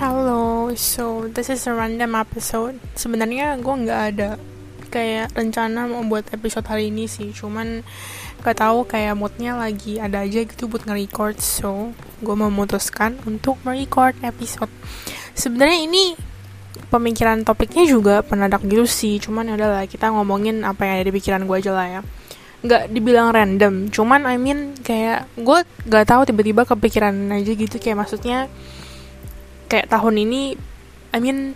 Halo, so this is a random episode. Sebenarnya gue nggak ada kayak rencana mau buat episode hari ini sih, cuman gak tahu kayak moodnya lagi ada aja gitu buat nge-record, so gue memutuskan untuk merecord episode. Sebenarnya ini pemikiran topiknya juga penadak gitu sih, cuman ya udahlah kita ngomongin apa yang ada di pikiran gue aja lah ya. Nggak dibilang random cuman I mean kayak gue gak tahu tiba-tiba kepikiran aja gitu. Kayak maksudnya kayak tahun ini I mean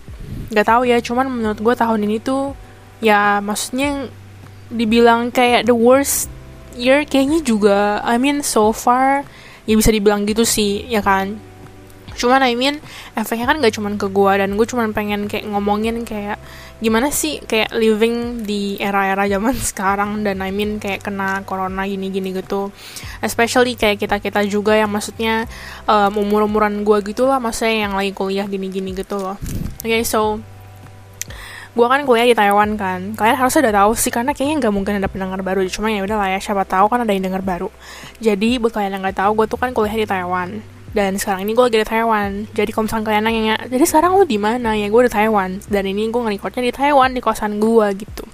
nggak tahu ya cuman menurut gue tahun ini tuh ya maksudnya dibilang kayak the worst year kayaknya juga I mean so far ya bisa dibilang gitu sih ya kan cuman I mean efeknya kan gak cuman ke gue dan gue cuman pengen kayak ngomongin kayak gimana sih kayak living di era-era zaman sekarang dan I mean kayak kena corona gini-gini gitu. Especially kayak kita-kita juga yang maksudnya um, umur-umuran gue gitu lah maksudnya yang lagi kuliah gini-gini gitu loh. Oke okay, so gue kan kuliah di Taiwan kan. Kalian harusnya udah tahu sih karena kayaknya nggak mungkin ada pendengar baru. Cuma ya udah lah ya siapa tahu kan ada yang dengar baru. Jadi buat kalian yang nggak tahu gue tuh kan kuliah di Taiwan dan sekarang ini gue lagi di Taiwan. Jadi kalau misalnya kalian nanya jadi sekarang lo di mana? Ya gue di Taiwan. Dan ini gue ngerekordnya di Taiwan di kosan gue gitu.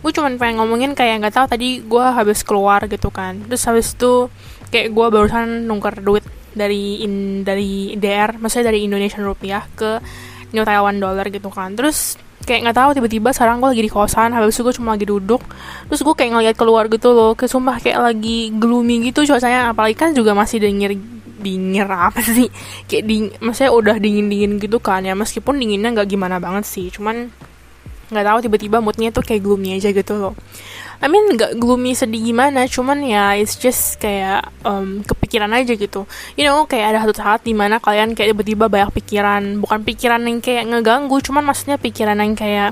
Gue cuman pengen ngomongin kayak nggak tahu tadi gue habis keluar gitu kan. Terus habis itu kayak gue barusan nungker duit dari in dari DR maksudnya dari Indonesian rupiah ke New Taiwan dollar gitu kan. Terus kayak nggak tahu tiba-tiba sekarang gue lagi di kosan habis itu gue cuma lagi duduk. Terus gue kayak ngeliat keluar gitu loh. Ke sumpah kayak lagi gloomy gitu cuacanya. Apalagi kan juga masih denger dingin apa sih. Kayak ding maksudnya udah dingin dingin gitu kan ya. Meskipun dinginnya nggak gimana banget sih cuman nggak tahu tiba-tiba moodnya tuh kayak gloomy aja gitu loh. I mean nggak gloomy sedih gimana cuman ya it's just kayak um, kepikiran aja gitu. You know kayak ada satu saat di mana kalian kayak tiba-tiba banyak pikiran bukan pikiran yang kayak ngeganggu cuman maksudnya pikiran yang kayak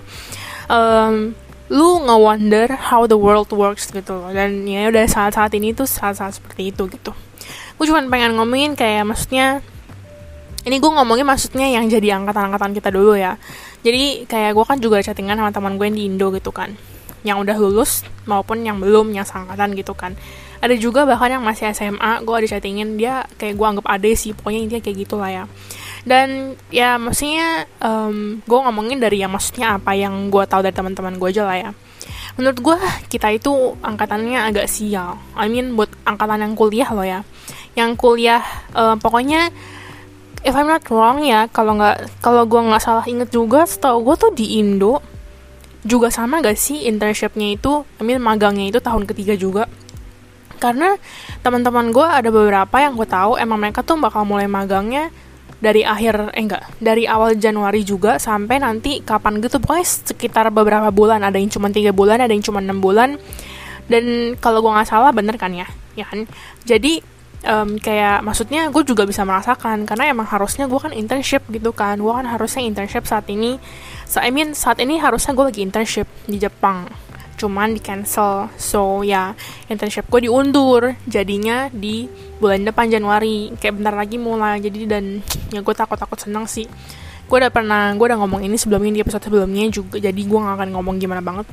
um, lu nge-wonder how the world works gitu loh. Dan ya udah saat-saat ini tuh saat-saat seperti itu gitu gue cuma pengen ngomongin kayak maksudnya ini gue ngomongin maksudnya yang jadi angkatan-angkatan kita dulu ya. Jadi kayak gue kan juga chattingan sama teman gue yang di Indo gitu kan. Yang udah lulus maupun yang belum yang sangkatan gitu kan. Ada juga bahkan yang masih SMA gue ada chattingin dia kayak gue anggap ade sih pokoknya intinya kayak gitulah ya. Dan ya maksudnya um, gue ngomongin dari yang maksudnya apa yang gue tahu dari teman-teman gue aja lah ya. Menurut gue kita itu angkatannya agak sial. I mean buat angkatan yang kuliah loh ya yang kuliah uh, pokoknya if I'm not wrong ya kalau nggak kalau gue nggak salah inget juga setahu gue tuh di Indo juga sama gak sih internshipnya itu? I mean magangnya itu tahun ketiga juga. Karena teman-teman gue ada beberapa yang gue tahu emang mereka tuh bakal mulai magangnya dari akhir eh enggak dari awal Januari juga sampai nanti kapan gitu. Pokoknya sekitar beberapa bulan ada yang cuma tiga bulan ada yang cuma enam bulan. Dan kalau gue nggak salah bener kan ya ya kan jadi um, kayak maksudnya gue juga bisa merasakan karena emang harusnya gue kan internship gitu kan. Gue kan harusnya internship saat ini so, I mean saat ini harusnya gue lagi internship di Jepang cuman di cancel. So ya internship gue diundur jadinya di bulan depan Januari. Kayak bentar lagi mulai jadi dan ya gue takut takut senang sih. Gue udah pernah gue udah ngomong ini sebelumnya di episode sebelumnya juga jadi gue gak akan ngomong gimana banget.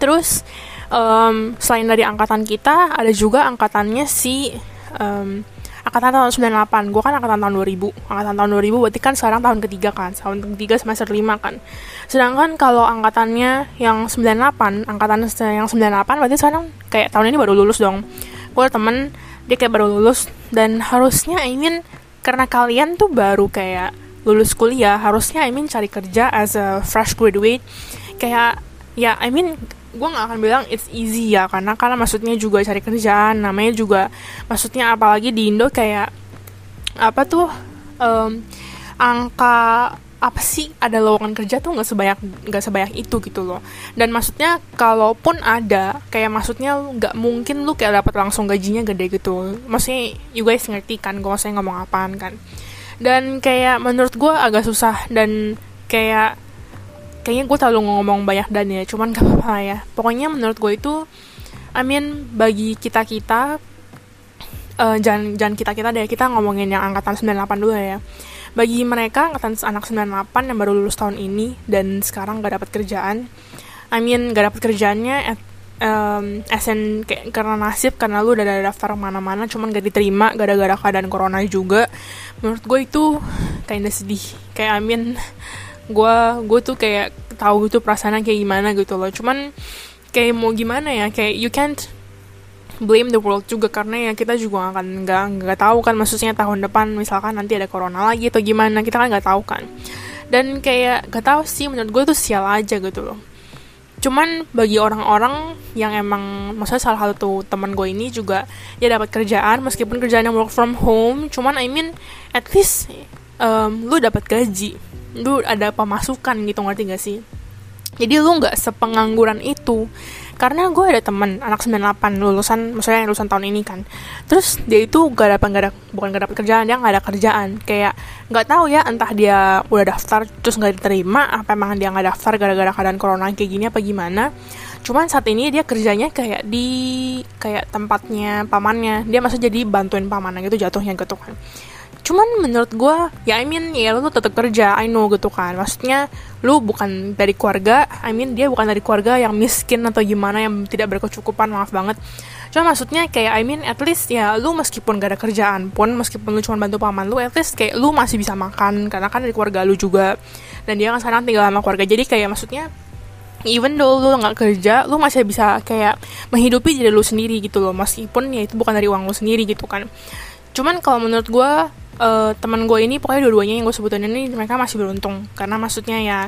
Terus um, selain dari angkatan kita ada juga angkatannya si um, angkatan tahun 98 gue kan angkatan tahun 2000 angkatan tahun 2000 berarti kan sekarang tahun ketiga kan. Tahun ketiga semester 5 kan. Sedangkan kalau angkatannya yang 98 angkatan yang 98 berarti sekarang kayak tahun ini baru lulus dong. Gue temen dia kayak baru lulus dan harusnya I mean karena kalian tuh baru kayak lulus kuliah harusnya I mean cari kerja as a fresh graduate. Kayak ya I mean gue gak akan bilang it's easy ya karena karena maksudnya juga cari kerjaan namanya juga maksudnya apalagi di Indo kayak apa tuh um, angka apa sih ada lowongan kerja tuh nggak sebanyak nggak sebanyak itu gitu loh. Dan maksudnya kalaupun ada kayak maksudnya nggak mungkin lu kayak dapat langsung gajinya gede gitu. Maksudnya you guys ngerti kan gue maksudnya ngomong apaan kan. Dan kayak menurut gue agak susah dan kayak kayaknya gue terlalu ngomong banyak dan ya cuman gak apa-apa ya. Pokoknya menurut gue itu I mean bagi kita kita uh, jangan jangan kita kita deh kita ngomongin yang angkatan 98 dulu ya. Bagi mereka angkatan anak 98 yang baru lulus tahun ini dan sekarang gak dapat kerjaan I mean gak dapat kerjaannya at, um, SN kayak karena nasib karena lu udah daftar mana-mana cuman gak diterima gara-gara keadaan corona juga. Menurut gue itu kinda sedih. Kayak I mean gue gue tuh kayak tahu gitu perasaannya kayak gimana gitu loh. Cuman kayak mau gimana ya kayak you can't blame the world juga karena ya kita juga akan nggak nggak tahu kan maksudnya tahun depan misalkan nanti ada corona lagi atau gimana kita kan nggak tahu kan. Dan kayak gak tahu sih menurut gue tuh sial aja gitu loh. Cuman bagi orang-orang yang emang maksudnya salah satu teman gue ini juga ya dapat kerjaan meskipun kerjaannya work from home cuman I mean at least um, lu dapat gaji lu ada pemasukan gitu ngerti gak sih? Jadi lu nggak sepengangguran itu. Karena gue ada temen anak 98 lulusan maksudnya lulusan tahun ini kan. Terus dia itu gak dapat gak ada bukan gak dapat kerjaan dia gak ada kerjaan. Kayak nggak tahu ya entah dia udah daftar terus nggak diterima apa emang dia nggak daftar gara-gara keadaan corona kayak gini apa gimana. Cuman saat ini dia kerjanya kayak di kayak tempatnya pamannya. Dia masih jadi bantuin pamannya gitu jatuhnya gitu kan cuman menurut gue ya I mean ya lu tetap kerja I know gitu kan. Maksudnya lu bukan dari keluarga I mean dia bukan dari keluarga yang miskin atau gimana yang tidak berkecukupan maaf banget. Cuma maksudnya kayak I mean at least ya lu meskipun gak ada kerjaan pun meskipun lu cuma bantu paman lu at least kayak lu masih bisa makan karena kan dari keluarga lu juga. Dan dia kan sekarang tinggal sama keluarga. Jadi kayak maksudnya even though lu nggak kerja lu masih bisa kayak menghidupi diri lu sendiri gitu loh. Meskipun ya itu bukan dari uang lu sendiri gitu kan. Cuman kalau menurut gue uh, teman gue ini pokoknya dua-duanya yang gue sebutin ini mereka masih beruntung. Karena maksudnya ya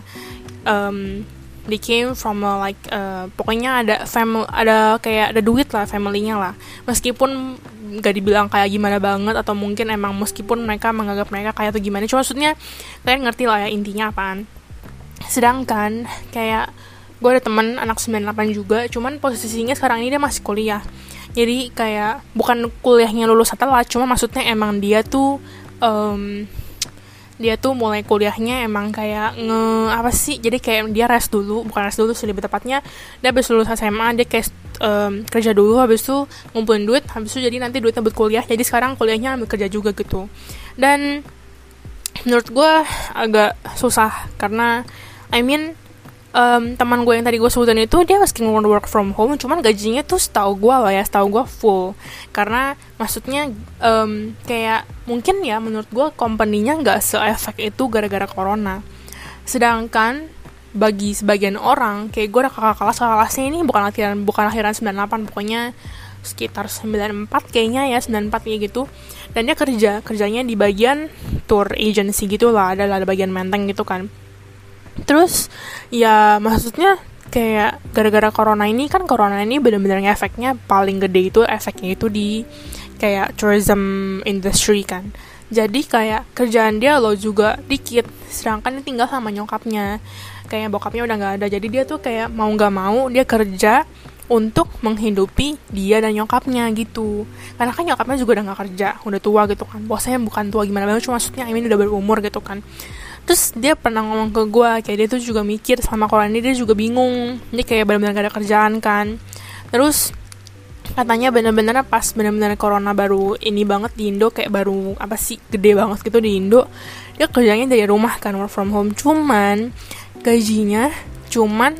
um, they came from a, like uh, pokoknya ada family ada kayak ada duit lah familynya lah. Meskipun gak dibilang kayak gimana banget atau mungkin emang meskipun mereka menganggap mereka kayak atau gimana. Cuma maksudnya kalian ngerti lah ya intinya apaan. Sedangkan kayak gue ada temen anak 98 juga. Cuman posisinya sekarang ini dia masih kuliah jadi kayak bukan kuliahnya lulus setelah cuma maksudnya emang dia tuh um, dia tuh mulai kuliahnya emang kayak nge apa sih jadi kayak dia rest dulu bukan rest dulu sih lebih tepatnya dia habis lulus SMA dia kayak um, kerja dulu habis itu ngumpulin duit habis itu jadi nanti duitnya buat kuliah jadi sekarang kuliahnya ambil kerja juga gitu. Dan menurut gue agak susah karena I mean um, teman gue yang tadi gue sebutin itu dia meski work from home cuman gajinya tuh setahu gue lah ya setahu gue full. Karena maksudnya um, kayak mungkin ya menurut gue company-nya nggak seefek itu gara-gara corona. Sedangkan bagi sebagian orang kayak gue udah kakak kelas kakak kelasnya ini bukan lahiran bukan lahiran 98 pokoknya sekitar 94 kayaknya ya 94 kayak gitu. Dan dia kerja kerjanya di bagian tour agency gitu lah ada ada bagian menteng gitu kan terus ya maksudnya kayak gara-gara corona ini kan corona ini benar-benar efeknya paling gede itu efeknya itu di kayak tourism industry kan. Jadi kayak kerjaan dia lo juga dikit sedangkan dia tinggal sama nyokapnya. Kayak bokapnya udah nggak ada jadi dia tuh kayak mau nggak mau dia kerja untuk menghidupi dia dan nyokapnya gitu. Karena kan nyokapnya juga udah nggak kerja udah tua gitu kan. Bosnya bukan tua gimana banget cuma maksudnya ini udah berumur gitu kan terus dia pernah ngomong ke gue kayak dia tuh juga mikir sama kalau ini dia juga bingung. Dia kayak benar-benar gak ada kerjaan kan. Terus katanya bener-bener pas bener-bener corona baru ini banget di Indo kayak baru apa sih gede banget gitu di Indo dia kerjanya dari rumah kan work from home. Cuman gajinya cuman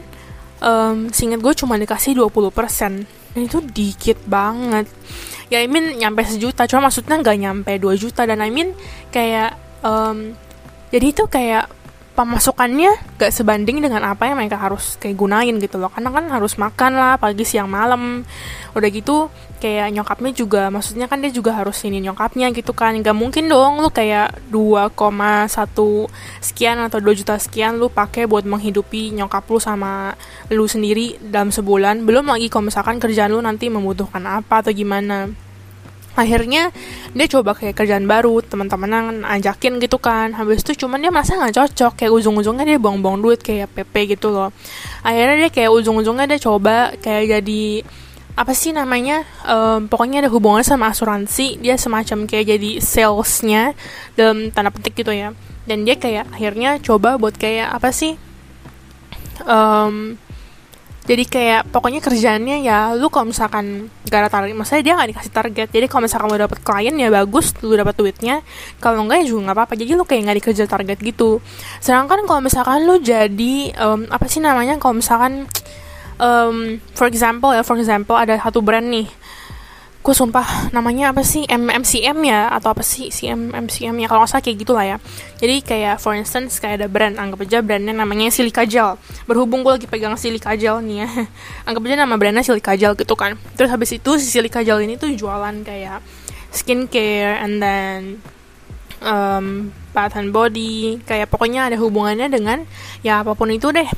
um, singkat gue cuma dikasih 20% dan itu dikit banget. Ya I mean nyampe sejuta cuma maksudnya nggak nyampe 2 juta. Dan I mean kayak um, jadi itu kayak pemasukannya gak sebanding dengan apa yang mereka harus kayak gunain gitu loh. Karena kan harus makan lah pagi siang malam. Udah gitu kayak nyokapnya juga maksudnya kan dia juga harus ini nyokapnya gitu kan. Gak mungkin dong lu kayak 2,1 sekian atau 2 juta sekian lu pakai buat menghidupi nyokap lu sama lu sendiri dalam sebulan. Belum lagi kalau misalkan kerjaan lu nanti membutuhkan apa atau gimana akhirnya dia coba kayak kerjaan baru teman-teman ajakin gitu kan. Habis itu cuman dia merasa nggak cocok kayak ujung-ujungnya dia buang-buang duit kayak PP gitu loh. Akhirnya dia kayak ujung-ujungnya dia coba kayak jadi apa sih namanya um, pokoknya ada hubungan sama asuransi dia semacam kayak jadi salesnya dalam tanda petik gitu ya. Dan dia kayak akhirnya coba buat kayak apa sih um, jadi kayak pokoknya kerjaannya ya lu kalau misalkan gak ada target maksudnya dia nggak dikasih target. Jadi kalau misalkan lu dapet klien ya bagus lu dapet duitnya. Kalau enggak ya juga nggak apa-apa. Jadi lu kayak nggak dikejar target gitu. Sedangkan kalau misalkan lu jadi um, apa sih namanya kalau misalkan um, for example ya for example ada satu brand nih gue sumpah namanya apa sih? MMCM ya? Atau apa sih? Si MMCM ya kalau nggak salah kayak gitulah ya. Jadi kayak for instance kayak ada brand anggap aja brandnya namanya Silica Gel. Berhubung gue lagi pegang Silica Gel nih ya anggap aja nama brandnya Silica Gel gitu kan. Terus habis itu si Silica Gel ini tuh jualan kayak skincare and then um, bath and body kayak pokoknya ada hubungannya dengan ya apa pun itu deh.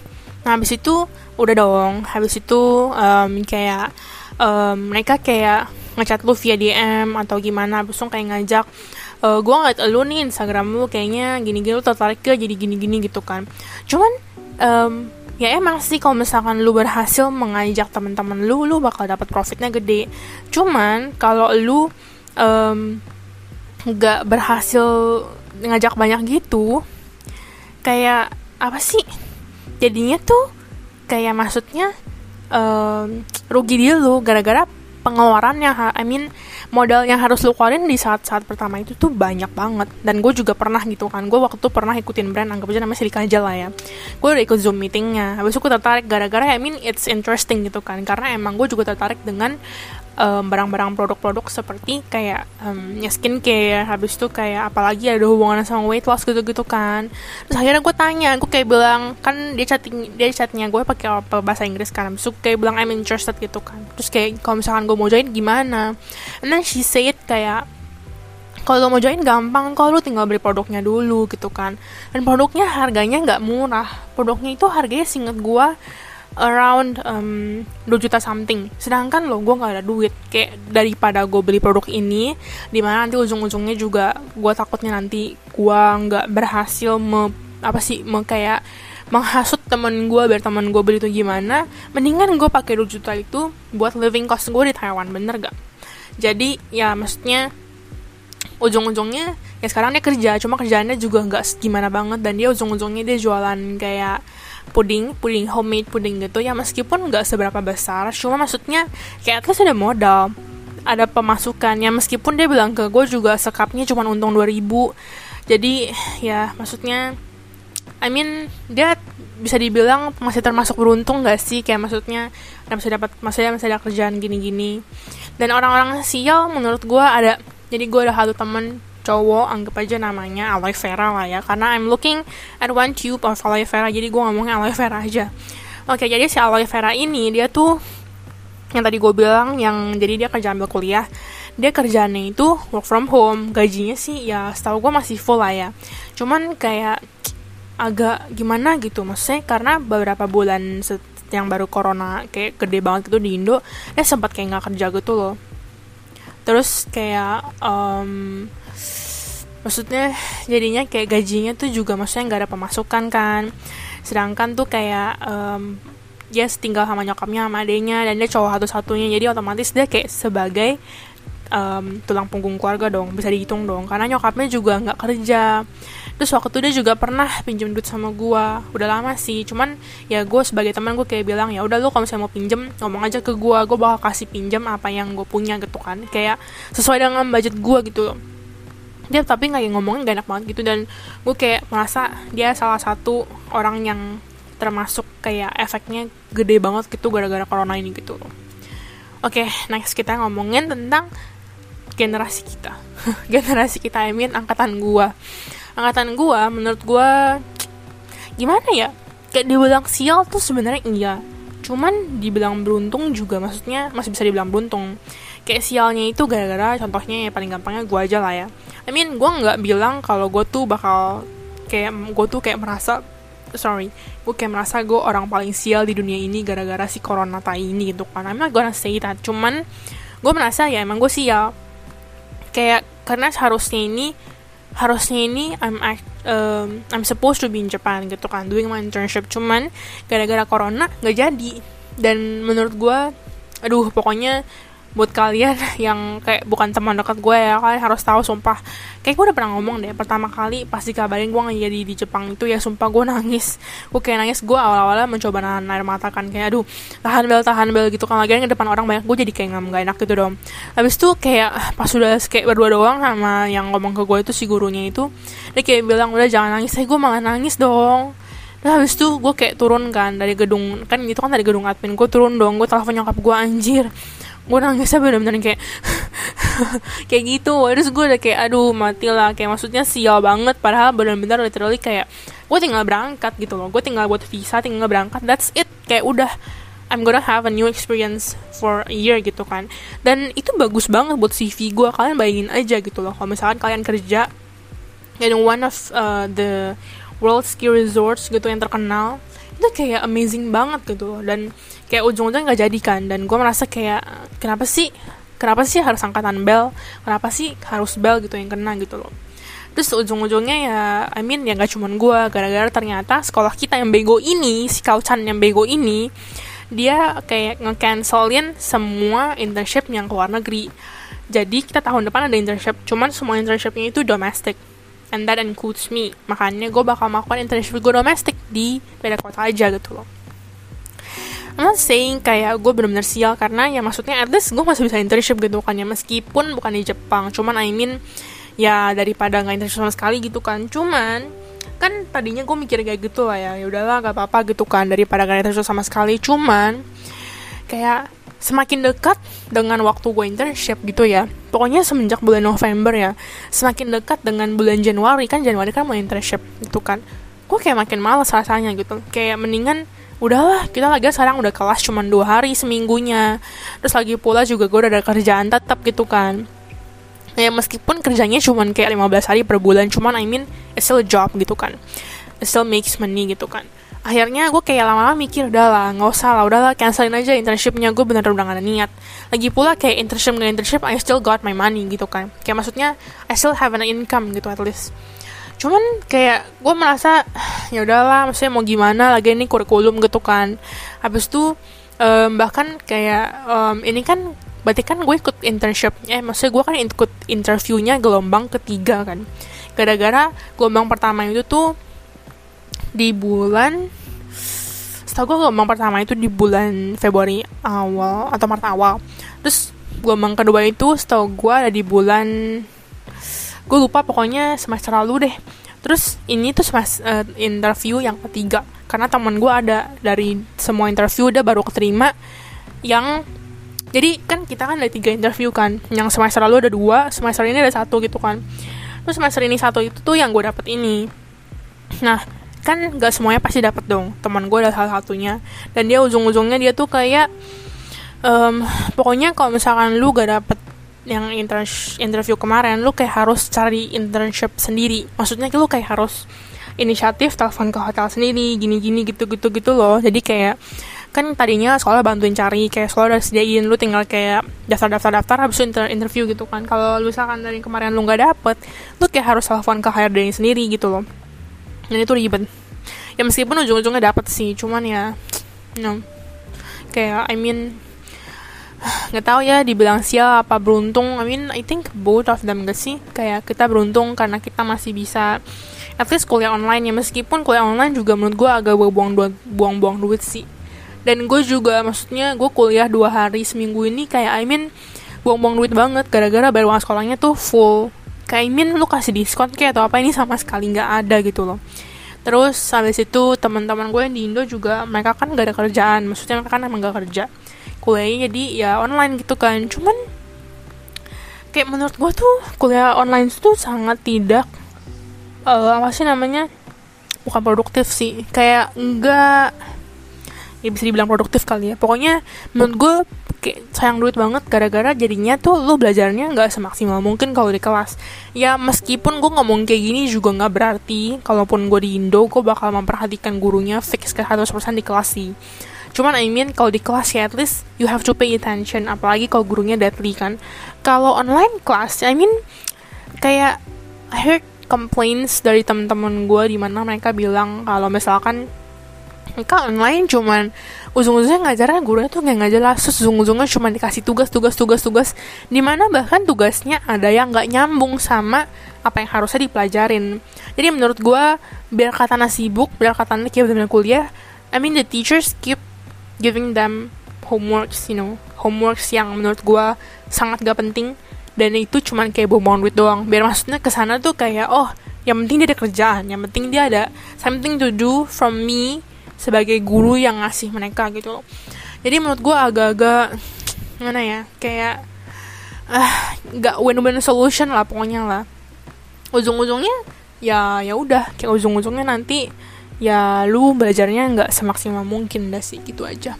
Nah habis itu udah dong. Habis itu um, kayak um, mereka kayak ngechat lu via DM atau gimana abis kayak ngajak e, gue ngeliat lu nih Instagram lu kayaknya gini-gini lu tertarik ke jadi gini-gini gitu kan. Cuman um, ya emang sih kalau misalkan lu berhasil mengajak teman-teman lu lu bakal dapat profitnya gede. Cuman kalau lu um, nggak berhasil ngajak banyak gitu kayak apa sih? Jadinya tuh kayak maksudnya um, rugi dia lu gara-gara pengeluaran yang I mean modal yang harus lu keluarin di saat-saat pertama itu tuh banyak banget. Dan gue juga pernah gitu kan gue waktu itu pernah ikutin brand anggap aja namanya Silika lah ya. Gue udah ikut zoom meetingnya habis itu gue tertarik gara-gara I mean it's interesting gitu kan. Karena emang gue juga tertarik dengan barang-barang um, produk-produk seperti kayak um, ya skincare habis itu kayak apalagi ada hubungan sama weight loss gitu-gitu kan. Terus akhirnya gue tanya gue kayak bilang kan dia chatting dia chatnya gue pakai apa bahasa Inggris kan. Habis itu kayak bilang I'm interested gitu kan. Terus kayak kalau misalkan gue mau join gimana? And then she said kayak kalau mau join gampang kalau lu tinggal beli produknya dulu gitu kan. Dan produknya harganya nggak murah. Produknya itu harganya singet gue around um, 2 juta something. Sedangkan lo gue nggak ada duit. Kayak daripada gue beli produk ini di mana nanti ujung-ujungnya juga gue takutnya nanti gue nggak berhasil me, apa sih me, kayak menghasut temen gue biar temen gue beli itu gimana mendingan gue pakai 2 juta itu buat living cost gue di Taiwan bener gak jadi ya maksudnya ujung-ujungnya ya sekarang dia kerja cuma kerjaannya juga nggak gimana banget dan dia ujung-ujungnya dia jualan kayak puding puding homemade puding gitu ya meskipun nggak seberapa besar cuma maksudnya kayak at least ada modal ada pemasukan ya meskipun dia bilang ke gue juga sekapnya cuma untung 2000 jadi ya maksudnya I mean dia bisa dibilang masih termasuk beruntung gak sih? Kayak maksudnya bisa dapat maksudnya masih ada kerjaan gini-gini. Dan orang-orang sial menurut gue ada jadi gue ada satu temen cowok anggap aja namanya aloe vera lah ya. Karena I'm looking at one tube of aloe vera jadi gue ngomongnya aloe vera aja. Oke jadi si aloe vera ini dia tuh yang tadi gue bilang yang jadi dia kerja ambil kuliah dia kerjanya itu work from home. Gajinya sih ya setahu gue masih full lah ya. Cuman kayak agak gimana gitu maksudnya karena beberapa bulan yang baru corona kayak gede banget gitu di Indo dia sempat kayak nggak kerja gitu loh. Terus kayak um, maksudnya jadinya kayak gajinya tuh juga maksudnya nggak ada pemasukan kan. Sedangkan tuh kayak um, dia tinggal sama nyokapnya sama adenya dan dia cowok satu-satunya. Jadi otomatis dia kayak sebagai um, tulang punggung keluarga dong. Bisa dihitung dong. Karena nyokapnya juga nggak kerja. Terus waktu itu dia juga pernah pinjam duit sama gue udah lama sih. Cuman ya gue sebagai teman gue kayak bilang ya udah lu kalau misalnya mau pinjem ngomong aja ke gue gue bakal kasih pinjam apa yang gue punya gitu kan. Kayak sesuai dengan budget gue gitu dia tapi nggak ngomongin gak enak banget gitu. Dan gue kayak merasa dia salah satu orang yang termasuk kayak efeknya gede banget gitu gara-gara corona ini gitu. Oke okay, next kita ngomongin tentang generasi kita. Generasi kita I mean angkatan gue angkatan gue menurut gue gimana ya? Kayak dibilang sial tuh sebenarnya iya. Cuman dibilang beruntung juga maksudnya masih bisa dibilang beruntung. Kayak sialnya itu gara-gara contohnya ya paling gampangnya gue aja lah ya I mean gue nggak bilang kalau gue tuh bakal kayak gue tuh kayak merasa sorry gue kayak merasa gue orang paling sial di dunia ini gara-gara si corona tai ini gitu kan. I'm not gonna say that. Cuman gue merasa ya emang gue sial. Kayak karena seharusnya ini harusnya ini I'm um, I'm supposed to be in Japan gitu kan doing my internship. Cuman gara-gara corona nggak jadi. Dan menurut gue aduh pokoknya buat kalian yang kayak bukan teman dekat gue ya kalian harus tahu sumpah. Kayak gue udah pernah ngomong deh pertama kali pasti kabarin gue jadi di Jepang itu ya sumpah gue nangis. Gue kayak nangis gue awal-awalnya mencoba nahan air mata kan kayak aduh tahan bel tahan bel gitu kan. Lagi ke depan orang banyak gue jadi kayak nggak enak gitu dong. Habis itu kayak pas sudah kayak berdua doang sama yang ngomong ke gue itu si gurunya itu dia kayak bilang udah jangan nangis saya gue malah nangis dong. Nah habis itu gue kayak turun kan dari gedung Kan itu kan dari gedung admin Gue turun dong Gue telepon nyokap gue anjir gue nangisnya bener-bener kayak kayak gitu. Terus gue udah kayak aduh mati lah kayak maksudnya sial banget. Padahal bener-bener literally kayak gue tinggal berangkat gitu loh. Gue tinggal buat visa tinggal berangkat. That's it. Kayak udah I'm gonna have a new experience for a year gitu kan. Dan itu bagus banget buat CV gue. Kalian bayangin aja gitu loh. Kalau misalkan kalian kerja in one of uh, the world ski resorts gitu yang terkenal itu kayak amazing banget gitu loh. Dan kayak ujung-ujungnya nggak jadi kan. Dan gue merasa kayak kenapa sih? Kenapa sih harus angkatan bel? Kenapa sih harus bel gitu yang kena gitu loh? Terus ujung-ujungnya ya I mean ya nggak cuman gue gara-gara ternyata sekolah kita yang bego ini si Kaucan yang bego ini dia kayak nge-cancelin semua internship yang ke luar negeri. Jadi kita tahun depan ada internship cuman semua internshipnya itu domestic and that includes me. Makanya gue bakal melakukan internship gue domestik di beda kota aja gitu loh I'm not saying kayak gue bener-bener sial karena ya maksudnya at least gue masih bisa internship gitu kan ya. Meskipun bukan di Jepang cuman I mean ya daripada nggak internship sama sekali gitu kan. Cuman kan tadinya gue mikir kayak gitu lah ya ya udahlah gak apa-apa gitu kan daripada gak internship sama sekali. Cuman kayak semakin dekat dengan waktu gue internship gitu ya pokoknya semenjak bulan November ya semakin dekat dengan bulan Januari kan Januari kan mau internship gitu kan. Gue kayak makin males rasanya gitu. Kayak mendingan udahlah kita lagi sekarang udah kelas cuma dua hari seminggunya. Terus lagi pula juga gue udah ada kerjaan tetap gitu kan. Ya meskipun kerjanya cuma kayak 15 hari per bulan cuman I mean it's still job gitu kan. It still makes money gitu kan. Akhirnya gue kayak lama-lama mikir udah lah nggak usah lah udahlah cancelin aja internshipnya. Gue bener bener gak ada niat. Lagi pula kayak internship nggak internship I still got my money gitu kan. Kayak maksudnya I still have an income gitu at least cuman kayak gue merasa ya udahlah maksudnya mau gimana lagi ini kurikulum gitu kan. Habis itu um, bahkan kayak um, ini kan berarti kan gue ikut internship eh maksudnya gue kan ikut interviewnya gelombang ketiga kan. Gara-gara gelombang pertama itu tuh di bulan setahu gue gelombang pertama itu di bulan Februari awal atau Maret awal. Terus gelombang kedua itu setahu gue ada di bulan gue lupa pokoknya semester lalu deh. Terus ini tuh semester uh, interview yang ketiga. Karena teman gue ada dari semua interview udah baru keterima. Yang jadi kan kita kan ada tiga interview kan. Yang semester lalu ada dua semester ini ada satu gitu kan. Terus semester ini satu itu tuh yang gue dapet ini. Nah kan gak semuanya pasti dapat dong. Teman gue ada salah satunya. Dan dia ujung-ujungnya dia tuh kayak um, pokoknya kalau misalkan lu gak dapet yang interview kemarin lu kayak harus cari internship sendiri. Maksudnya lu kayak harus inisiatif telepon ke hotel sendiri gini-gini gitu-gitu gitu loh. Jadi kayak kan tadinya sekolah bantuin cari kayak sekolah udah sediain lu tinggal kayak daftar daftar habis itu inter interview gitu kan. Kalau lu misalkan dari kemarin lu nggak dapet lu kayak harus telepon ke HRD sendiri gitu loh. Dan itu ribet. Ya meskipun ujung-ujungnya dapet sih cuman ya no kayak I mean nggak tahu ya dibilang sial apa beruntung. I mean I think both of them gak sih? Kayak kita beruntung karena kita masih bisa at least kuliah online ya. Meskipun kuliah online juga menurut gue agak buang-buang duit, buang-buang duit sih. Dan gue juga maksudnya gue kuliah dua hari seminggu ini kayak I mean buang-buang duit banget. Gara-gara bayar uang sekolahnya tuh full. Kayak I mean lu kasih diskon kayak atau apa ini sama sekali nggak ada gitu loh. Terus habis itu teman-teman gue yang di Indo juga mereka kan gak ada kerjaan. Maksudnya mereka kan emang gak kerja kuliahnya jadi ya online gitu kan. Cuman kayak menurut gue tuh kuliah online itu sangat tidak uh, apa sih namanya bukan produktif sih. Kayak enggak ya bisa dibilang produktif kali ya. Pokoknya menurut gue kayak sayang duit banget gara-gara jadinya tuh lo belajarnya nggak semaksimal mungkin kalau di kelas. Ya meskipun gue ngomong kayak gini juga nggak berarti kalaupun gue di Indo gue bakal memperhatikan gurunya fix ke 100% di kelas sih cuman I mean kalau di kelas ya at least you have to pay attention. Apalagi kalau gurunya deadly kan. Kalau online class I mean kayak I heard complaints dari teman-teman gue di mana mereka bilang kalau misalkan mereka online cuman ujung-ujungnya ngajarnya gurunya tuh nggak jelas. Terus ujung-ujungnya cuma dikasih tugas tugas tugas tugas. Di mana bahkan tugasnya ada yang nggak nyambung sama apa yang harusnya dipelajarin. Jadi menurut gue biar kata sibuk biar kata kayak benar kuliah I mean the teachers keep giving them homeworks you know. Homeworks yang menurut gue sangat gak penting. Dan itu cuman kayak buang duit doang. Biar maksudnya ke sana tuh kayak oh yang penting dia ada kerjaan. Yang penting dia ada something to do from me sebagai guru yang ngasih mereka gitu jadi menurut gue agak-agak gimana ya kayak ah nggak win-win solution lah pokoknya lah. Ujung-ujungnya ya ya udah. Kayak ujung-ujungnya nanti ya lu belajarnya nggak semaksimal mungkin dah sih gitu aja.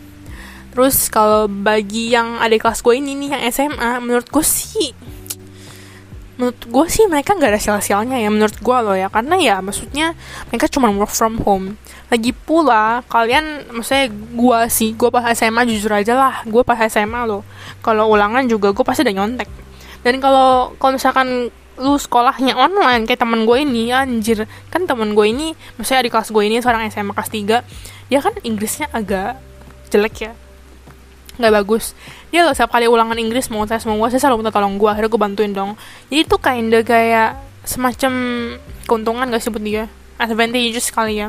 Terus kalau bagi yang adik kelas gue ini nih yang SMA menurut gue sih menurut gue sih mereka nggak ada sial-sialnya ya menurut gue loh ya. Karena ya maksudnya mereka cuma work from home. Lagi pula kalian maksudnya gue sih gue pas SMA jujur aja lah gue pas SMA loh. Kalau ulangan juga gue pasti udah nyontek. Dan kalau kalau misalkan lu sekolahnya online kayak temen gue ini anjir. Kan temen gue ini maksudnya di kelas gue ini seorang SMA kelas 3 dia kan Inggrisnya agak jelek ya. Nggak bagus. Dia loh setiap kali ulangan Inggris mau tes mau gue saya selalu minta tolong gue akhirnya gue bantuin dong. Jadi itu kinda kayak semacam keuntungan gak sih buat dia? Advantageous sekali ya.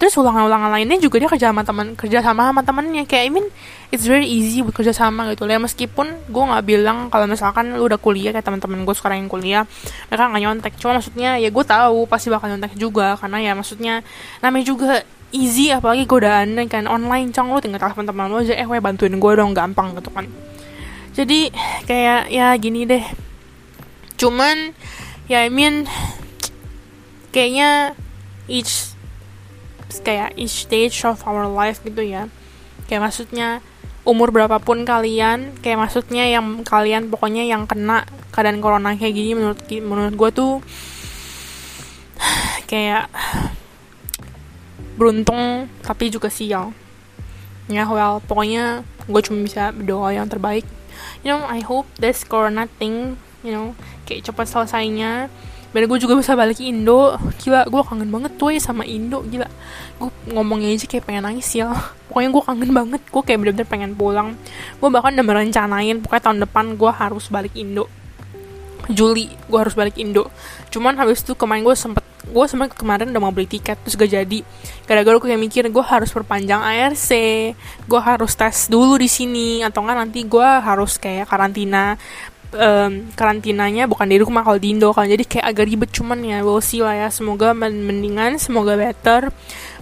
Terus ulangan-ulangan lainnya juga dia kerja sama teman kerja sama sama temannya kayak I mean it's very easy buat kerja sama gitu ya, meskipun gue nggak bilang kalau misalkan lu udah kuliah kayak teman-teman gue sekarang yang kuliah mereka nggak nyontek. Cuma maksudnya ya gue tahu pasti bakal nyontek juga karena ya maksudnya namanya juga easy apalagi godaan kan online cong. Lu tinggal telepon teman lu aja eh weh bantuin gue dong gampang gitu kan. Jadi kayak ya gini deh. Cuman ya I mean kayaknya each kayak each stage of our life gitu ya. Kayak maksudnya umur berapapun kalian kayak maksudnya yang kalian pokoknya yang kena keadaan corona kayak gini menurut menurut gue tuh kayak beruntung tapi juga sial. Ya well pokoknya gue cuma bisa berdoa yang terbaik. You know I hope this corona thing you know kayak cepat selesainya biar gue juga bisa balik Indo. Gila gue kangen banget tuh ya sama Indo gila. Gue ngomongnya aja kayak pengen nangis ya. Pokoknya gue kangen banget gue kayak bener-bener pengen pulang. Gue bahkan udah merencanain pokoknya tahun depan gue harus balik Indo. Juli gue harus balik Indo. Cuman habis itu kemarin gue sempet gue sebenarnya kemarin udah mau beli tiket terus gak jadi. Gara-gara gue kayak mikir gue harus perpanjang ARC gue harus tes dulu di sini atau enggak nanti gue harus kayak karantina um, karantinanya bukan di rumah kalau di Indo kan. Jadi kayak agak ribet cuman ya we'll see lah ya. Semoga mendingan semoga better.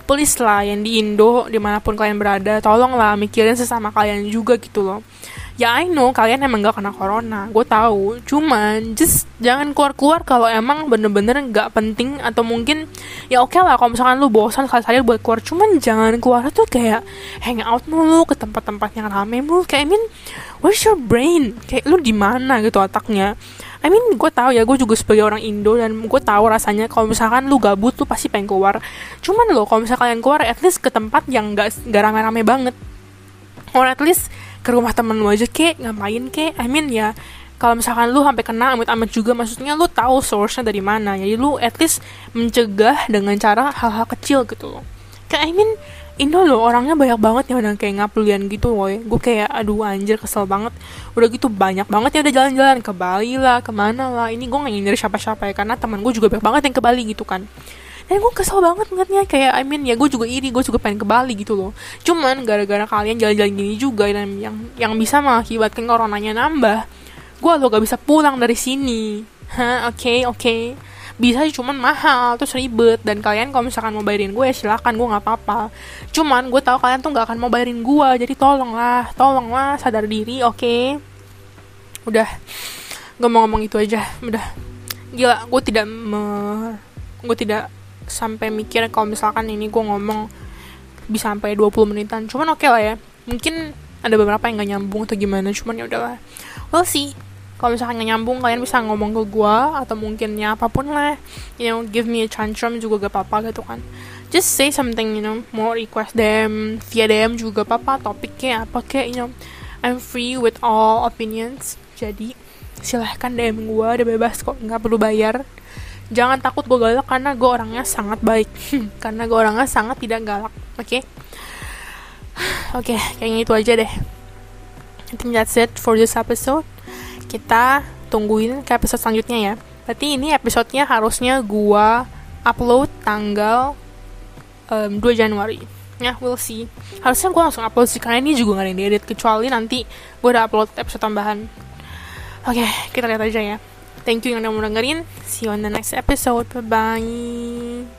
Please lah yang di Indo di mana pun kalian berada tolonglah mikirin sesama kalian juga gitu loh ya I know kalian emang gak kena corona gue tahu. Cuman just jangan keluar keluar kalau emang bener-bener gak penting atau mungkin ya oke okay lah kalau misalkan lu bosan sekali-sekali buat keluar. Cuman jangan keluar tuh kayak hang out mulu ke tempat-tempat yang rame mulu. Kayak I mean where's your brain? Kayak lu di mana gitu otaknya? I mean gue tahu ya gue juga sebagai orang Indo dan gue tahu rasanya kalau misalkan lu gabut tuh pasti pengen keluar. Cuman lo kalau misalkan kalian keluar at least ke tempat yang gak, gak rame-rame banget. Or at least ke rumah temen lu aja kek. Ngapain kek? I mean ya kalau misalkan lu sampai kena amit-amit juga maksudnya lu tahu source-nya dari mana. Jadi lu at least mencegah dengan cara hal-hal kecil gitu loh. Kayak I mean Indo loh orangnya banyak banget yang udah kayak ngapulian gitu loh gue kayak aduh anjir kesel banget. Udah gitu banyak banget ya udah jalan-jalan ke Bali lah ke mana lah. Ini gue gak nyindir siapa-siapa ya karena teman gue juga banyak banget yang ke Bali gitu kan dan gue kesel banget ngeliatnya. Kayak I mean ya gue juga iri gue juga pengen ke Bali gitu loh. Cuman gara-gara kalian jalan-jalan gini juga dan yang yang bisa mengakibatkan coronanya nambah gue lo gak bisa pulang dari sini. Hah oke okay, oke. Okay. bisa cuman mahal terus ribet. Dan kalian kalau misalkan mau bayarin gue ya silakan gue nggak apa-apa. Cuman gue tahu kalian tuh nggak akan mau bayarin gue jadi tolonglah tolonglah sadar diri oke? Okay? udah gue mau ngomong itu aja udah. Gila gue tidak me gue tidak sampai mikir kalau misalkan ini gue ngomong bisa sampai 20 menitan. Cuman oke okay lah ya. Mungkin ada beberapa yang gak nyambung atau gimana cuman ya udahlah. Well sih kalau misalkan gak nyambung kalian bisa ngomong ke gue atau mungkin ya apa pun lah. You know give me a tantrum juga gak apa-apa gitu kan. Just say something you know mau request them via DM juga gak apa-apa topiknya apa kayak you know I'm free with all opinions. Jadi silahkan DM gue udah bebas kok nggak perlu bayar jangan takut gue galak karena gue orangnya sangat baik. Karena gue orangnya sangat tidak galak oke? Okay? oke okay, kayaknya itu aja deh. I think that's it for this episode. Kita tungguin ke episode selanjutnya ya. Berarti ini episodenya harusnya gue upload tanggal um, 2 Januari. Ya we'll see. Harusnya gue langsung upload sih karena ini juga gak ada yang diedit kecuali nanti gue udah upload episode tambahan. Oke okay, kita lihat aja ya Thank you yang udah mau dengerin. See you on the next episode. Bye-bye.